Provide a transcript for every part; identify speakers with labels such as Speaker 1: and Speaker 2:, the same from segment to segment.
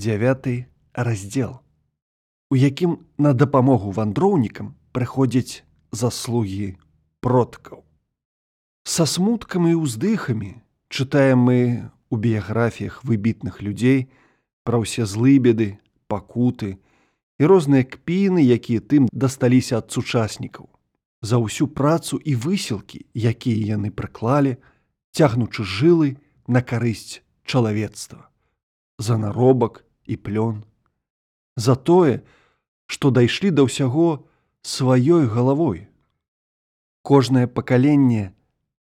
Speaker 1: 9 раздзел у якім на дапамогу вандроўнікам прыходзяць заслугі продкаў. Са смуткам і ўздыхамі чытаем мы у біяграфіях выбітных людзей пра ўсе злыбеды пакуты і розныя кпіны якія тым дасталіся ад сучаснікаў. За ўсю працу і высілкі якія яны прыклалі цягнучы жылы на карысць чалавецтва. За наробак і плён. За тое што дайшлі да ўсяго сваёй галавой. Кожнае пакаленне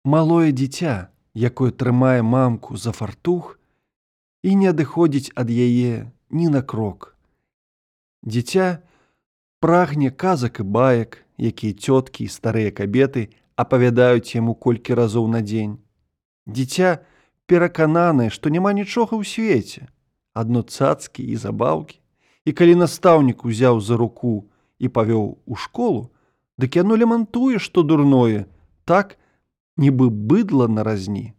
Speaker 1: малое дзіця якое трымае мамку за фартух і не адыходзіць ад яе ні на крок. Дзіця прагне казак і баек якія цёткі і старыя кабеты апавядаюць яму колькі разоў на дзень. Дзіця перакананае што няма нічога ў свеце адно цацкі і забаўкі і калі настаўнік узяў за руку і павёў у школу дык яно лямантуе што дурное так нібы быдла на разні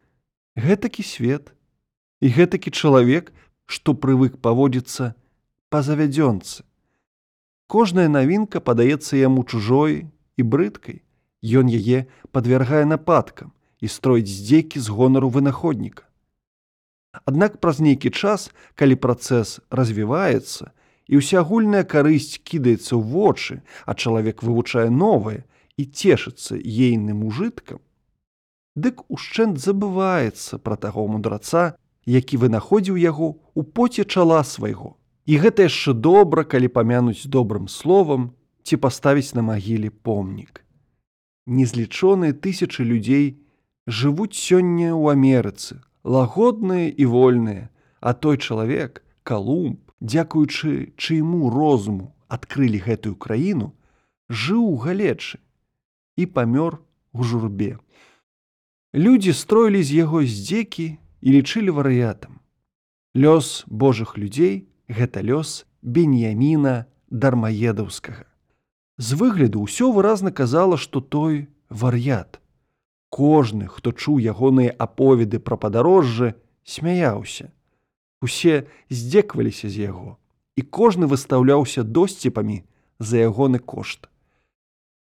Speaker 1: гэтакі свет і гэтакі чалавек што прывык паводзіцца па завядзёнцы. Кожная навінка падаецца яму чужой і брыдкай. Ён яе падвяргае нападкам і строіць здзекі з гонару вынаходніка Аднак праз нейкі час, калі працэс развіваецца і ўсеагульная карысць кідаецца ў вочы, а чалавек вывучае новае і цешыцца ейным ужыткам, дык ушчэнт забываецца пра таго мудраца, які вынаходзіў яго ў поце чала свайго. І гэта яшчэ добра, калі памянуць добрым словам ці паставіць на магіле помнік. Незлічоныя тысячы людзей жывуць сёння ў Амерыцы, лагодныя і вольныя, а той чалавек, калумб, дзякуючы чыйму розуму адкрылі гэтую краіну, жыў у галечы і памёр у журбе. Людзі строілі з яго здзекі і лічылі варыятам. Лёс Божых людзей гэта лёс беньяміна дармаедаўскага. З выгляду ўсё выразна казала, што той вар'ят кожны хто чуў ягоныя аповеды пра падарожжа смяяўся. Усе здзекваліся з яго і кожны выстаўляўся досціпамі за ягоны кошт.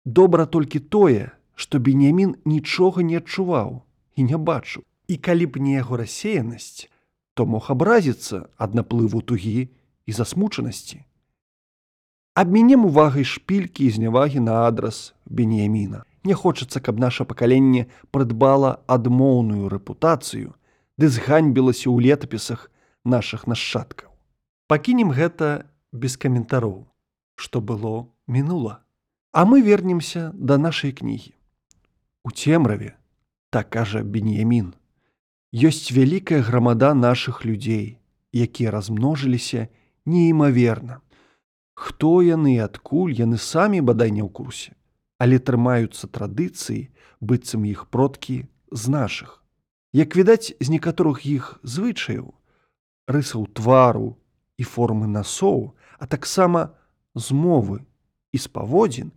Speaker 1: Добра толькі тое што бенямін нічога не адчуваў і не бачыў. І калі б не яго рассеянасць то мог абразіцца ад наплыву тугі і засмучанасці. Абмінем увагай шпількі і знявагі на адрас бенеміна не хочацца, каб наше пакаленне прыдбала адмоўную рэпутацыю, ды зганьбілася ў летапісах нашых нашчадкаў. Пакінем гэта без каментароў, што было мінула. А мы вернемся да нашай кнігі. У цемраве, так кажа Беньямін, ёсць вялікая грамада нашых людзей, якія размножыліся неімаверна. Хто яны адкуль яны самі бадай не ў курсе але трымаюцца традыцыі быццам іх продкі з нашых. Як відаць, з некаторых іх звычаяў, рысаў твару і формы насоў, а таксама змовы і спаводзін,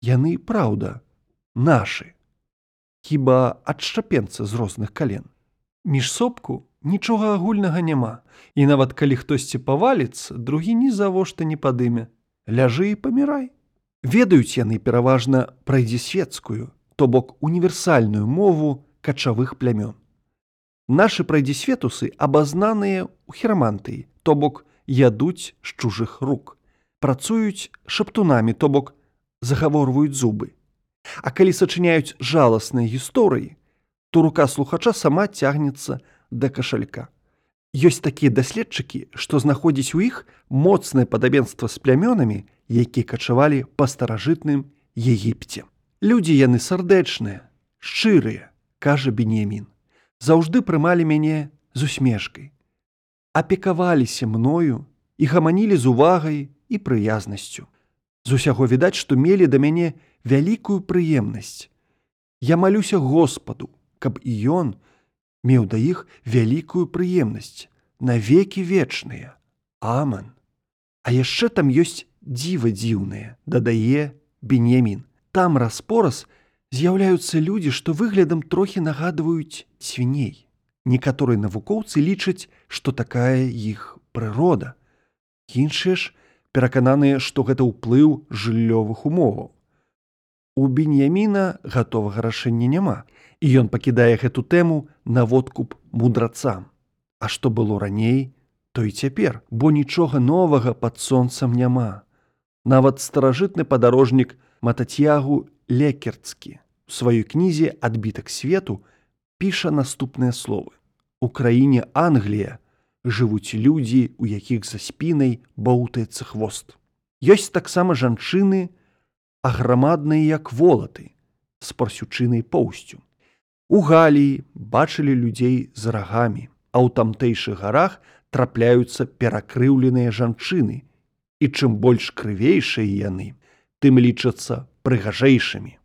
Speaker 1: яны праўда, нашы. Хіба адшчапенцы з розных кален. Між сопку нічога агульнага няма, і нават калі хтосьці паваліцца, другі ні завошта не падыме, ляжы і памірай ведаюць яны пераважна прайдзесветскую то бок універсальную мову качавых плямён. Нашы прайдзесветусы абазнаныя ў хірамантыі то бок ядуць з чужых рук. Працуюць шаптунамі то бок загаворваюць зубы. А калі сачыняюць жаласныя гісторыі то рука слухача сама цягнецца да кашалька ёсць такія даследчыкі што знаходзіць у іх моцнае падабенства з плямёнамі які качавалі па старажытным егіпце. Людзі яны сардэчныя, шчырыя, кажа Бенемін, заўжды прымалі мяне з усмешкай. Апекаваліся мною і гаманілі з увагай і прыязнасцю. З усяго відаць, што мелі да мяне вялікую прыемнасць. Я малюся Господу, каб і ён меў да іх вялікую прыемнасць, навекі вечныя. Аман. А яшчэ там ёсць дзіва дзіўнае, дадае Бенемін. Там распораз з'яўляюцца людзі, што выглядам трохі нагадваюць свіней. Некаторыя навукоўцы лічаць, што такая іх прырода. Іншыя ж перакананыя, што гэта ўплыў жыллёвых умоваў. У беньяміна гатовага рашэння няма, і ён пакідае гэту тэму на водкуп мудрацам. А што было раней, то і цяпер, бо нічога новага пад сонцам няма. Нават старажытны падарожнік матацьягу лекерцкі у сваёй кнізе адбітак свету піша наступныя словы. У краіне Англія жывуць людзі, у якіх за спінай баўтаецца хвост. Ёсць таксама жанчыны, аграмадныя як волаты з парсючынай поўсцю. У галіі бачылі людзей з рагамі, а ў тамтэйшых гарах трапляюцца перакрыўленыя жанчыны, і чым больш крывейшыя яны, тым лічацца прыгажэйшымі.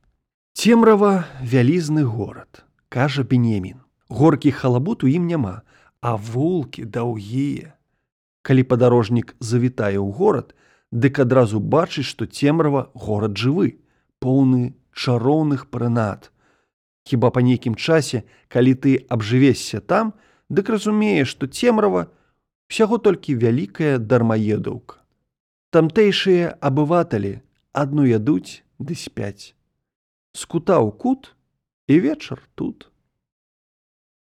Speaker 1: Цемрава вялізны горад, кажа Бенемін. Горкі халабут у ім няма, а вулкі даўгія. Калі падарожнік завітае ў горад, дык адразу бачыць, што цемрава горад жывы, поўны чароўных прынад. Хіба па нейкім часе, калі ты абжывешся там, дык разумееш, што цемрава усяго толькі вялікая дармаедаўка. Тамтэйшыя абываталі адну ядуць ды спяць. Скутаў кут і вечар тут.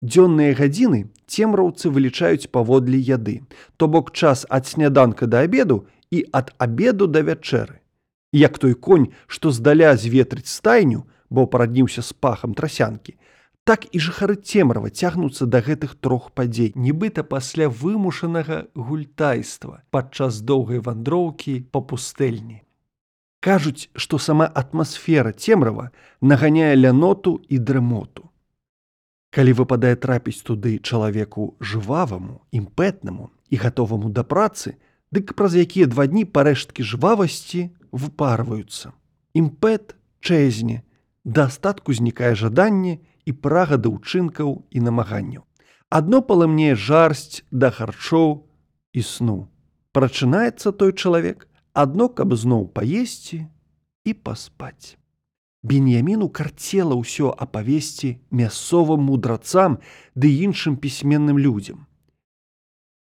Speaker 1: Дзённыя гадзіны цемраўцы вылічаюць паводле яды, то бок час ад сняданка да абеду і ад абеду да вячэры. Як той конь, што здаля зветрыць стайню, бо парадніўся з пахам трасянкі, так і жыхары цемрава цягнуцца да гэтых трох падзей, нібыта пасля вымушанага гультайства падчас доўгай вандроўкі па пустэльні. Кажуць, што сама атмасфера цемрава наганяе ляноту і дрымоту. Калі выпадае трапіць туды чалавеку жываваму, імпэтнаму і гатоваму да працы, дык праз якія два дні парэшткі жвавасці выпарваюцца. Імпэт чэзне, да астатку знікае жаданне і прага да ўчынкаў і намаганняў. Адно паламнее жарсць да харчоў і сну. Прачынаецца той чалавек, адно каб зноў паесці і паспаць. Беньяміну карцела ўсё апавесці мясцовым мудрацам ды іншым пісьменным людзям.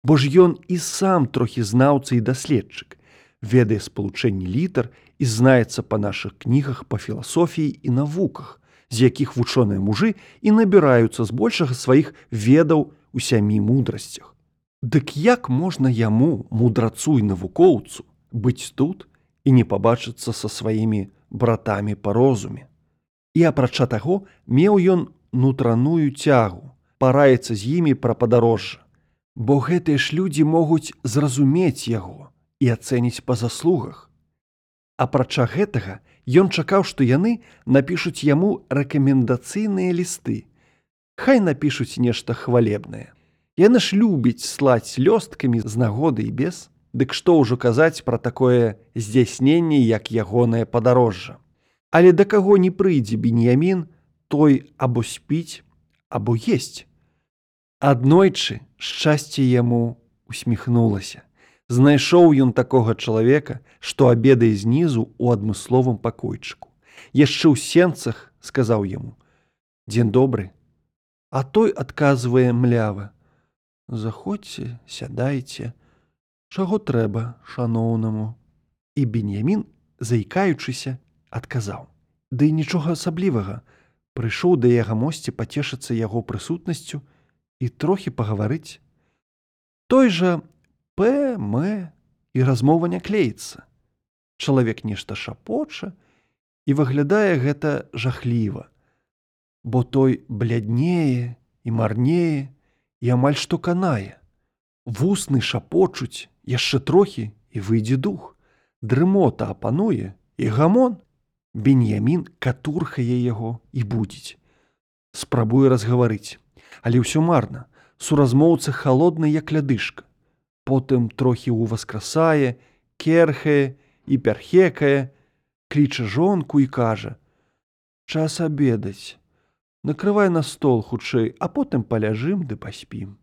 Speaker 1: Бо ж ён і сам трохі знаўца і даследчык, ведае спалучэнні літар і знаецца па нашых кнігах па філасофіі і навуках, з якіх вучоныя мужы і набіраюцца збольшага сваіх ведаў у сямі мудрасцях. Дык як можна яму мудрацу і навукоўцу быць тут і не пабачыцца са сваімі братамі па розуме. І апрача таго меў ён нутраную цягу, параіцца з імі пра падарожжа. Бо гэтыя ж людзі могуць зразумець яго і ацэніць па заслугах. Апрача гэтага ён чакаў, што яны напішуць яму рэкамендацыйныя лісты. Хай напішуць нешта хвалебнае. Яны ж любіць слаць лёсткамі з нагоды і без, Дык што ўжо казаць пра такое здзяйсненне, як ягонае падарожжа. Але да каго не прыйдзе беньямін, той або спіць, або есть. Аднойчы шчасце яму усміхнулася. Знайшоў ён такога чалавека, што абедае знізу ў адмысловым пакойчыку. Яшчэ ў сенцах сказаў яму: « Дзень добры, А той адказвае млява: « Заходзьце, сядайце, чаго трэба шаноўнаму і беньямін заікаючыся адказаў ды нічога асаблівага прыйшоў да яго мосце пацешыцца яго прысутнасцю і трохі пагаварыць. Той жа пм і размова не клеіцца. Чалавек нешта шапоча і выглядае гэта жахліва. Бо той бляднее і марнее і амаль што канае. Вусны шапочуць яшчэ трохі і выйдзе дух. Дрымота апануе і гамон. Беньямін катурхае яго і будзець спрабуе разгаварыць але ўсё марна суразмоўца холодны як лядышка потым трохі ўваскрасае керхае і перхекае кліча жонку і кажа час абедаць накрывай на стол хутчэй а потым паляжым ды паспім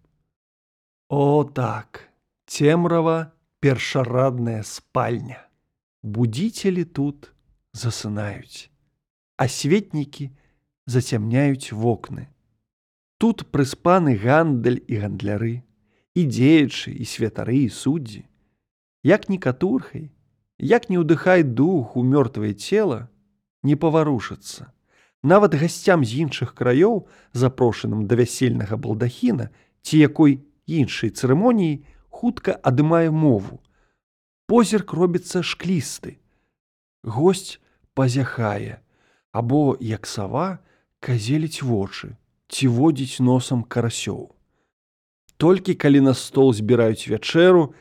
Speaker 1: о так Цемрава першарадная спальня. Будзіцелі тут засынаюць, а светнікі зацямняюць вокны. Тут прыспаны гандаль і гандляры, і дзеячы і святары і суддзі. Як не катурхай як не ўдыхай дух у мёртвае цела не паварушыцца. Нават гасцям з іншых краёў запрошаным да вясельнага балдахіна ці якой іншай цырымоніі хутка адымае мову. Позірк робіцца шклісты. Госць пазяхае або як сава казеліць вочы ці водзіць носам карасёў. Толькі калі на стол збіраюць вячэру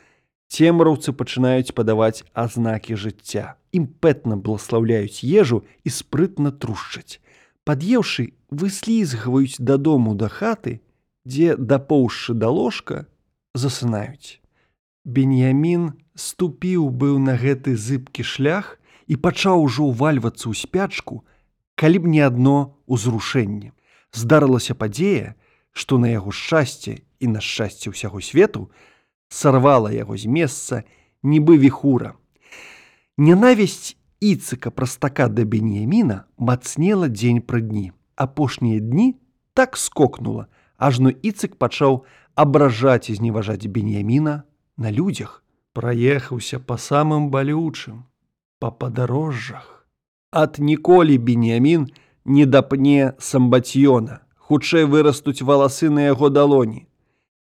Speaker 1: цемраўцы пачынаюць падаваць азнакі жыцця. Імпэтна бласлаўляюць ежу і спрытна трушчаць. Пад'еўшы выслізгваюць дадому да хаты дзе дапоўшчы да ложка засынаюць. Беньямін ступіў быў на гэты зыбкі шлях і пачаў ужо ўвальвацца ў спячку калі б не адно ўзрушэнне здарылася падзея што на яго шчасце і на шчасце ўсяго свету сарвала яго з месца нібы віхура. Ненавісць іцыка прастака да беньяміна мацнела дзень пры дні. Апошнія дні так скокнула, ажно іцык пачаў абражаць і зневажаць беньяміна на людзях, праехаўся па самым балючым, па падарожжах. Ад ніколі беньямін не дапне самбацьёна, хутчэй вырастуць валасы на яго далоні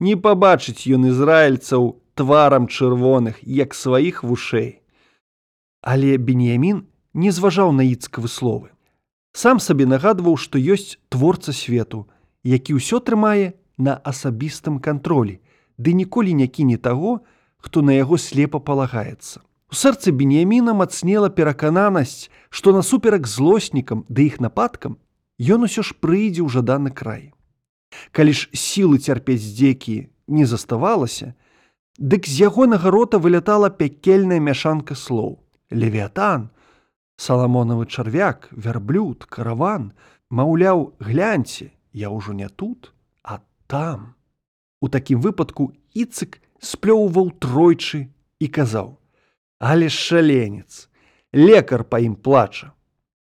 Speaker 1: не пабачыць ён ізраільцаў тварам чырвоных як сваіх вушэй. Але беньямін не зважаў на іцкавы словы. Сам сабе нагадваў, што ёсць творца свету, які ўсё трымае на асабістым кантролі, ды ніколі не кіне таго, хто на яго слепа палагаецца. У сэрцы беньяміна мацнела перакананасць, што насуперак злоснікам ды іх нападкам ён усё ж прыйдзе ў жаданы край. Калі ж сілы цярпець здзекі не заставалася, дык з ягонага рота вылятала пякельная мяшанка слоў: Левіатан, саламонавы чарвяк, вярблюд, караван, маўляў, гляньце, я ўжо не тут, а там. У такім выпадку іцык сплёўваў тройчы і казаў: « Але шаленец, лекар па ім плача.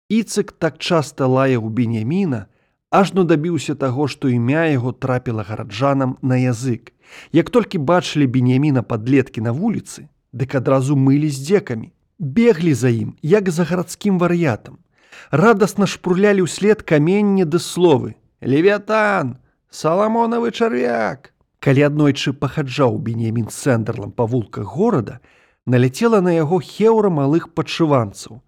Speaker 1: Іцык так часта лае ў беняміна, ажно дабіўся таго, што імя яго трапіла гараджанам на язык. Як толькі бачылі беняміна падлеткі на вуліцы, дык адразу мылі з дзекамі, беглі за ім, як за гарадскім вар'ятам. Радасна шпурлялі ўслед каменне ды словы: Левятан, саламонавы чарвяк. Калі аднойчы пахаджаў бенемін сэндерлам па вулках горада, наляцела на яго хеўра малых падшыванцаў.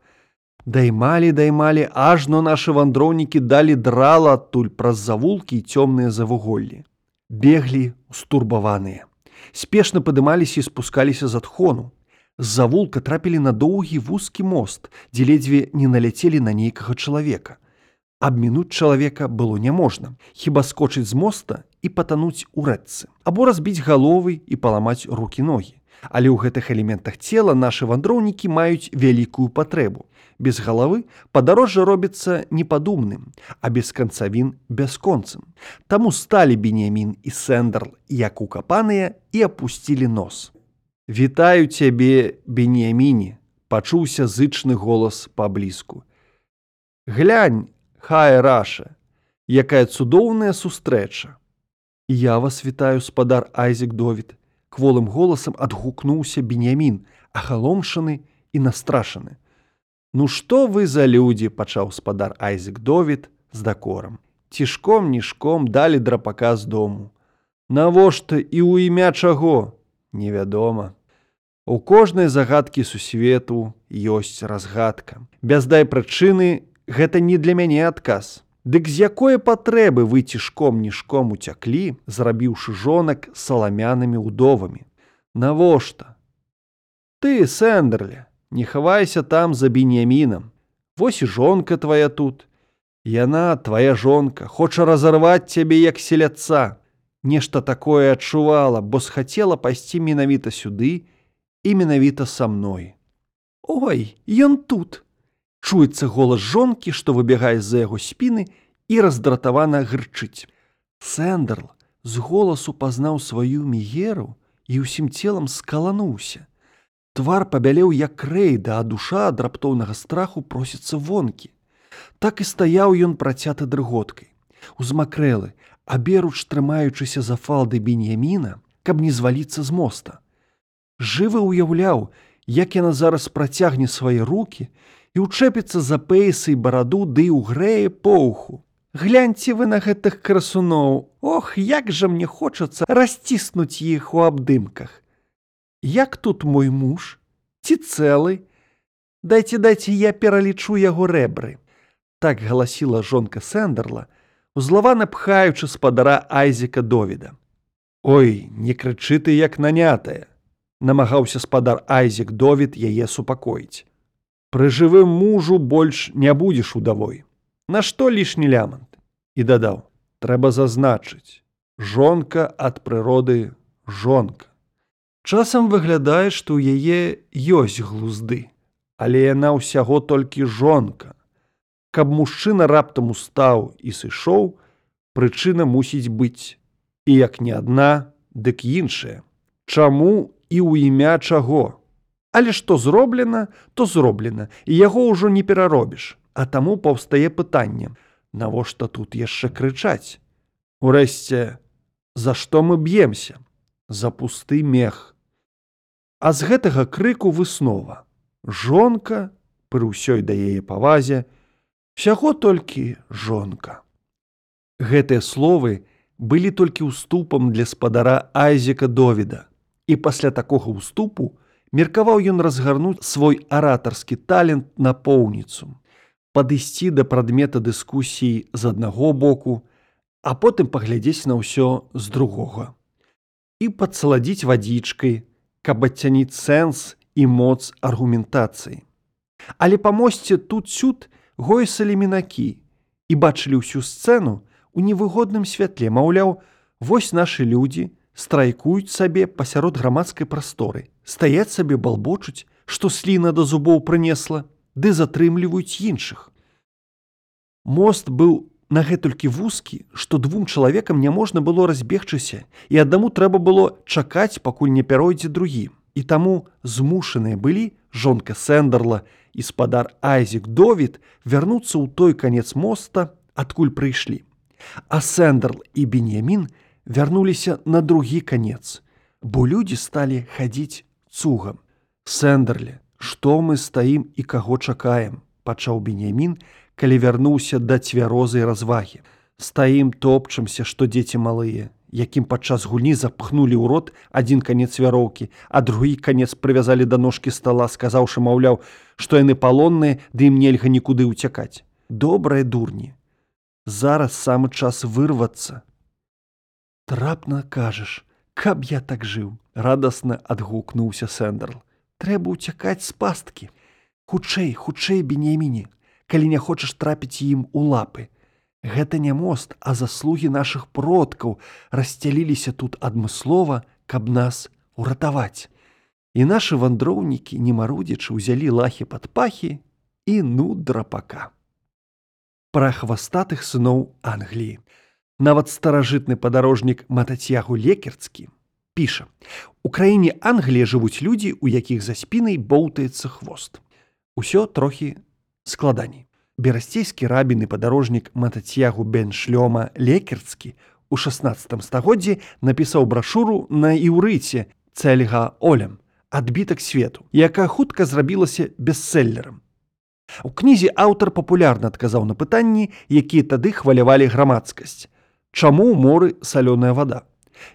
Speaker 1: Даймалі, даймалі, ажно нашы вандроўнікі далі драла адтуль праз завулкі і цёмныя завуголлі. Беглі устурбаваныя. Спешна падымаліся і спускаліся з адхону. З завулка трапілі на доўгі вузкі мост, дзе ледзьве не наляцелі на нейкага чалавека. Абмінуць чалавека было няможна, хіба скочыць з моста і патануць у рэдцы, або разбіць галовы і паламаць рукі ногі. Але ў гэтых элементах цела нашы вандроўнікі маюць вялікую патрэбу без галавы падарожжа робіцца непадумным, а без канцавін бясконцым. Таму сталі бенемін і сэндерл як укапаныя і апусцілі нос. Вітаю цябе, бенеміне, пачуўся зычны голас паблізку. Глянь, хай раша, якая цудоўная сустрэча. Я вас вітаю спадар Айзек Довід, кволым голасам адгукнуўся бенемін, ахаломшаны і настрашаны. Ну што вы за людзі пачаў спадар Айзек довід з дакорам. Цішком нішком далі драпака з дому. Навошта і ў імя чаго? Невядома. У кожнай загадкі сусвету ёсць разгадка. Без дай прычыны гэта не для мяне адказ. Дык з якое патрэбы вы цішком нішком уцяклі, зрабіўшы жонак саламянымі ўдовамі. Навошта? Ты, сэндерле, не хавайся там за беньямінам. Вось і жонка твоя тут. Яна, твоя жонка, хоча разарваць цябе як селяца. Нешта такое адчувала, бо схацела пайсці менавіта сюды і менавіта са мной. Ой, ён тут. Чуецца голас жонкі, што выбягае з-за яго спіны і раздратавана грчыць. Сэндерл з голасу пазнаў сваю мігеру і ўсім целам скалануўся. Твар пабялеў як крэйда, а душа ад раптоўнага страху просіцца вонкі. Так і стаяў ён працяты дрыготкай. Узмакрэлы, аберуч трымаючыся за фалды беньяміна, каб не зваліцца з моста. Жывы ўяўляў, як яна зараз працягне свае руки і ўчэпіцца за пейсы і бараду ды ўгрэе поўху. Гляньце вы на гэтых красуноў, Ох, як жа мне хочацца расціснуць іх у абдымках. Як тут мой муж, ці цэлы, Дайце дайце я пералічу яго рэбры. Так галасіла жонка Сэндерла, узлавана пхаючы спадара Айзека Довіда. Ой, не крычы ты як нанятая, намагаўся спадар Айзек Довід яе супакоіць. Пры жывым мужу больш не будзеш удавой. Нашто лішні лямант? І дадаў: трэба зазначыць: жонка ад прыроды жонка. Часам выглядае, што ў яе ёсць глузды але яна ўсяго толькі жонка. Каб мужчына раптам устаў і сышоў, прычына мусіць быць. І як не адна, дык іншая. Чаму і ў імя чаго? Але што зроблена, то зроблена, і яго ўжо не пераробіш, А таму паўстае пытанне: навошта тут яшчэ крычаць? Урэшце, за што мы б'емся? За пусты мех. А з гэтага крыку выснова жонка пры ўсёй да яе павазе сяго толькі жонка. Гэтыя словы былі толькі ўступам для спадара Айзека Довіда. І пасля такога ўступу меркаваў ён разгарнуць свой аратарскі талент на поўніцу, падысці да прадмета дыскусій з аднаго боку, а потым паглядзець на ўсё з другога. І падсаладзіць вадзічкай, каб адцяніць сэнс і моц аргументацыі. Але па мосце тут сюд гойсалі мінакі і бачылі ўсю сцэну у невыгодным святле, маўляў, вось нашы людзі страйкуюць сабе пасярод грамадскай прасторы, стаяць сабе балбочуць, што сліна да зубоў прынесла, ды затрымліваюць іншых. Мост быў нагэтулькі вузкі, што двум чалавекам няможна было разбегчыся, і аднаму трэба было чакаць, пакуль не пяройдзе другім і таму змушаныя былі жонка сэндерла і спадар айзік довід вярнуцца ў той канец моста адкуль прыйшлі а сэндерл і беньямін вярнуліся на другі канец бо людзі сталі хадзіць цугам сэндерле што мы стаім і каго чакаем пачаў беньямін калі вярнуўся да цвярозай развагі стаім топчамся што дзеці малыя якім падчас гульні запхнулі ў рот адзін канец вяроўкі, а другі канец прывязалі да ножкі стала, сказаўшы, маўляў, што яны палонныя, ды ім нельга нікуды ўцякаць. Добрыя дурні. Зараз самы час вырвацца. Трапна кажаш, каб я так жыў, радасна адгукнуўся Сэндерл. Трэба ўцякаць з пасткі. Хутчэй, хутчэй бенеміне, калі не хочаш трапіць ім у лапы. Гэта не мост, а заслугі нашых продкаў расцяліліся тут адмыслова, каб нас уратаваць. І нашы вандроўнікі, не марудзячы, узялі лахі пад пахі і ну драпака. Пра хвастатых сыноў Англіі. Нават старажытны падарожнік матацягу лекерцкі піша: У краіне Англія жывуць людзі, у якіх за спінай боўтаецца хвост. Усё трохі складаней. Берасцейскі рабін і падарожнік матацягу бен шлёма лекерцкі у 16 стагоддзі напісаў брашуру на іўрыце цэльга олем адбітак свету якая хутка зрабілася бестселлерам. У кнізе аўтар папулярна адказаў на пытанні якія тады хвалявалі грамадскасць. Чаму ў моры салёная вода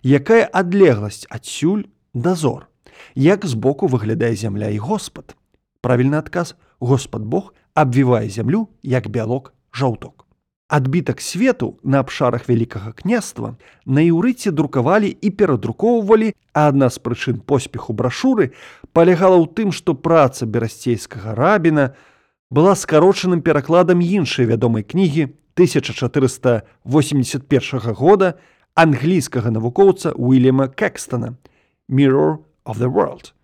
Speaker 1: якая адлегласць адсюль дазор як збоку выглядае зямля і господ правільны адказ Господ Бог абвівае зямлю як бялок жаўток. Адбітак свету на абшарах вялікага княства на іўрыце друкавалі і перадрукоўвалі, а адна з прычын поспеху брашуры палягала ў тым, што праца берасцейскага рабіна была скарочаным перакладам іншай вядомай кнігі 1481 года англійскага навукоўца Уильяма Кэкстона Mirror of the World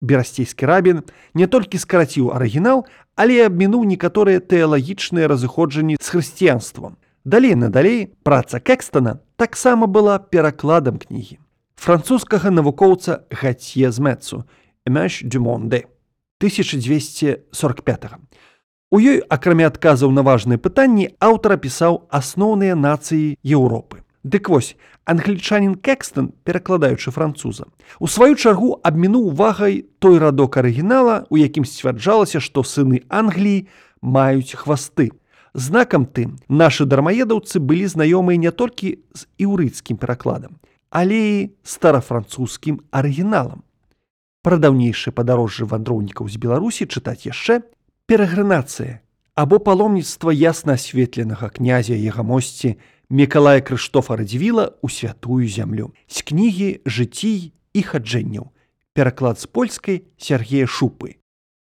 Speaker 1: берасцейскі рабін не толькі скараціў арыгінал, але і абмінуў некаторыя тэалагічныя разыходжанні з хрысціянствам. Далей надалей праца Кэкстона таксама была перакладам кнігі. Французскага навукоўца Гацье з Мэцу Эмеш Дюмонде 1245. -го. У ёй, акрамя адказаў на важныя пытанні, аўтар апісаў асноўныя нацыі Еўропы. Дык вось, англічанін Кэкстон, перакладаючы француза, у сваю чаргу абмінуў увагай той радок арыгінала, у якім сцвярджалася, што сыны Англіі маюць хвасты. Знакам тым, нашы дармаедаўцы былі знаёмыя не толькі з іўрыцкім перакладам, але і старафранцузскім арыгіналам. Пра даўнейшае падарожжа вандроўнікаў з Беларусі чытаць яшчэ перагранацыя або паломніцтва ясна асветленага князя ягамосці Мікалая Крыштофа Радзівіла ў святую зямлю. З кнігі жыцій і хаджэнняў. Пераклад з польскай Сергея Шупы.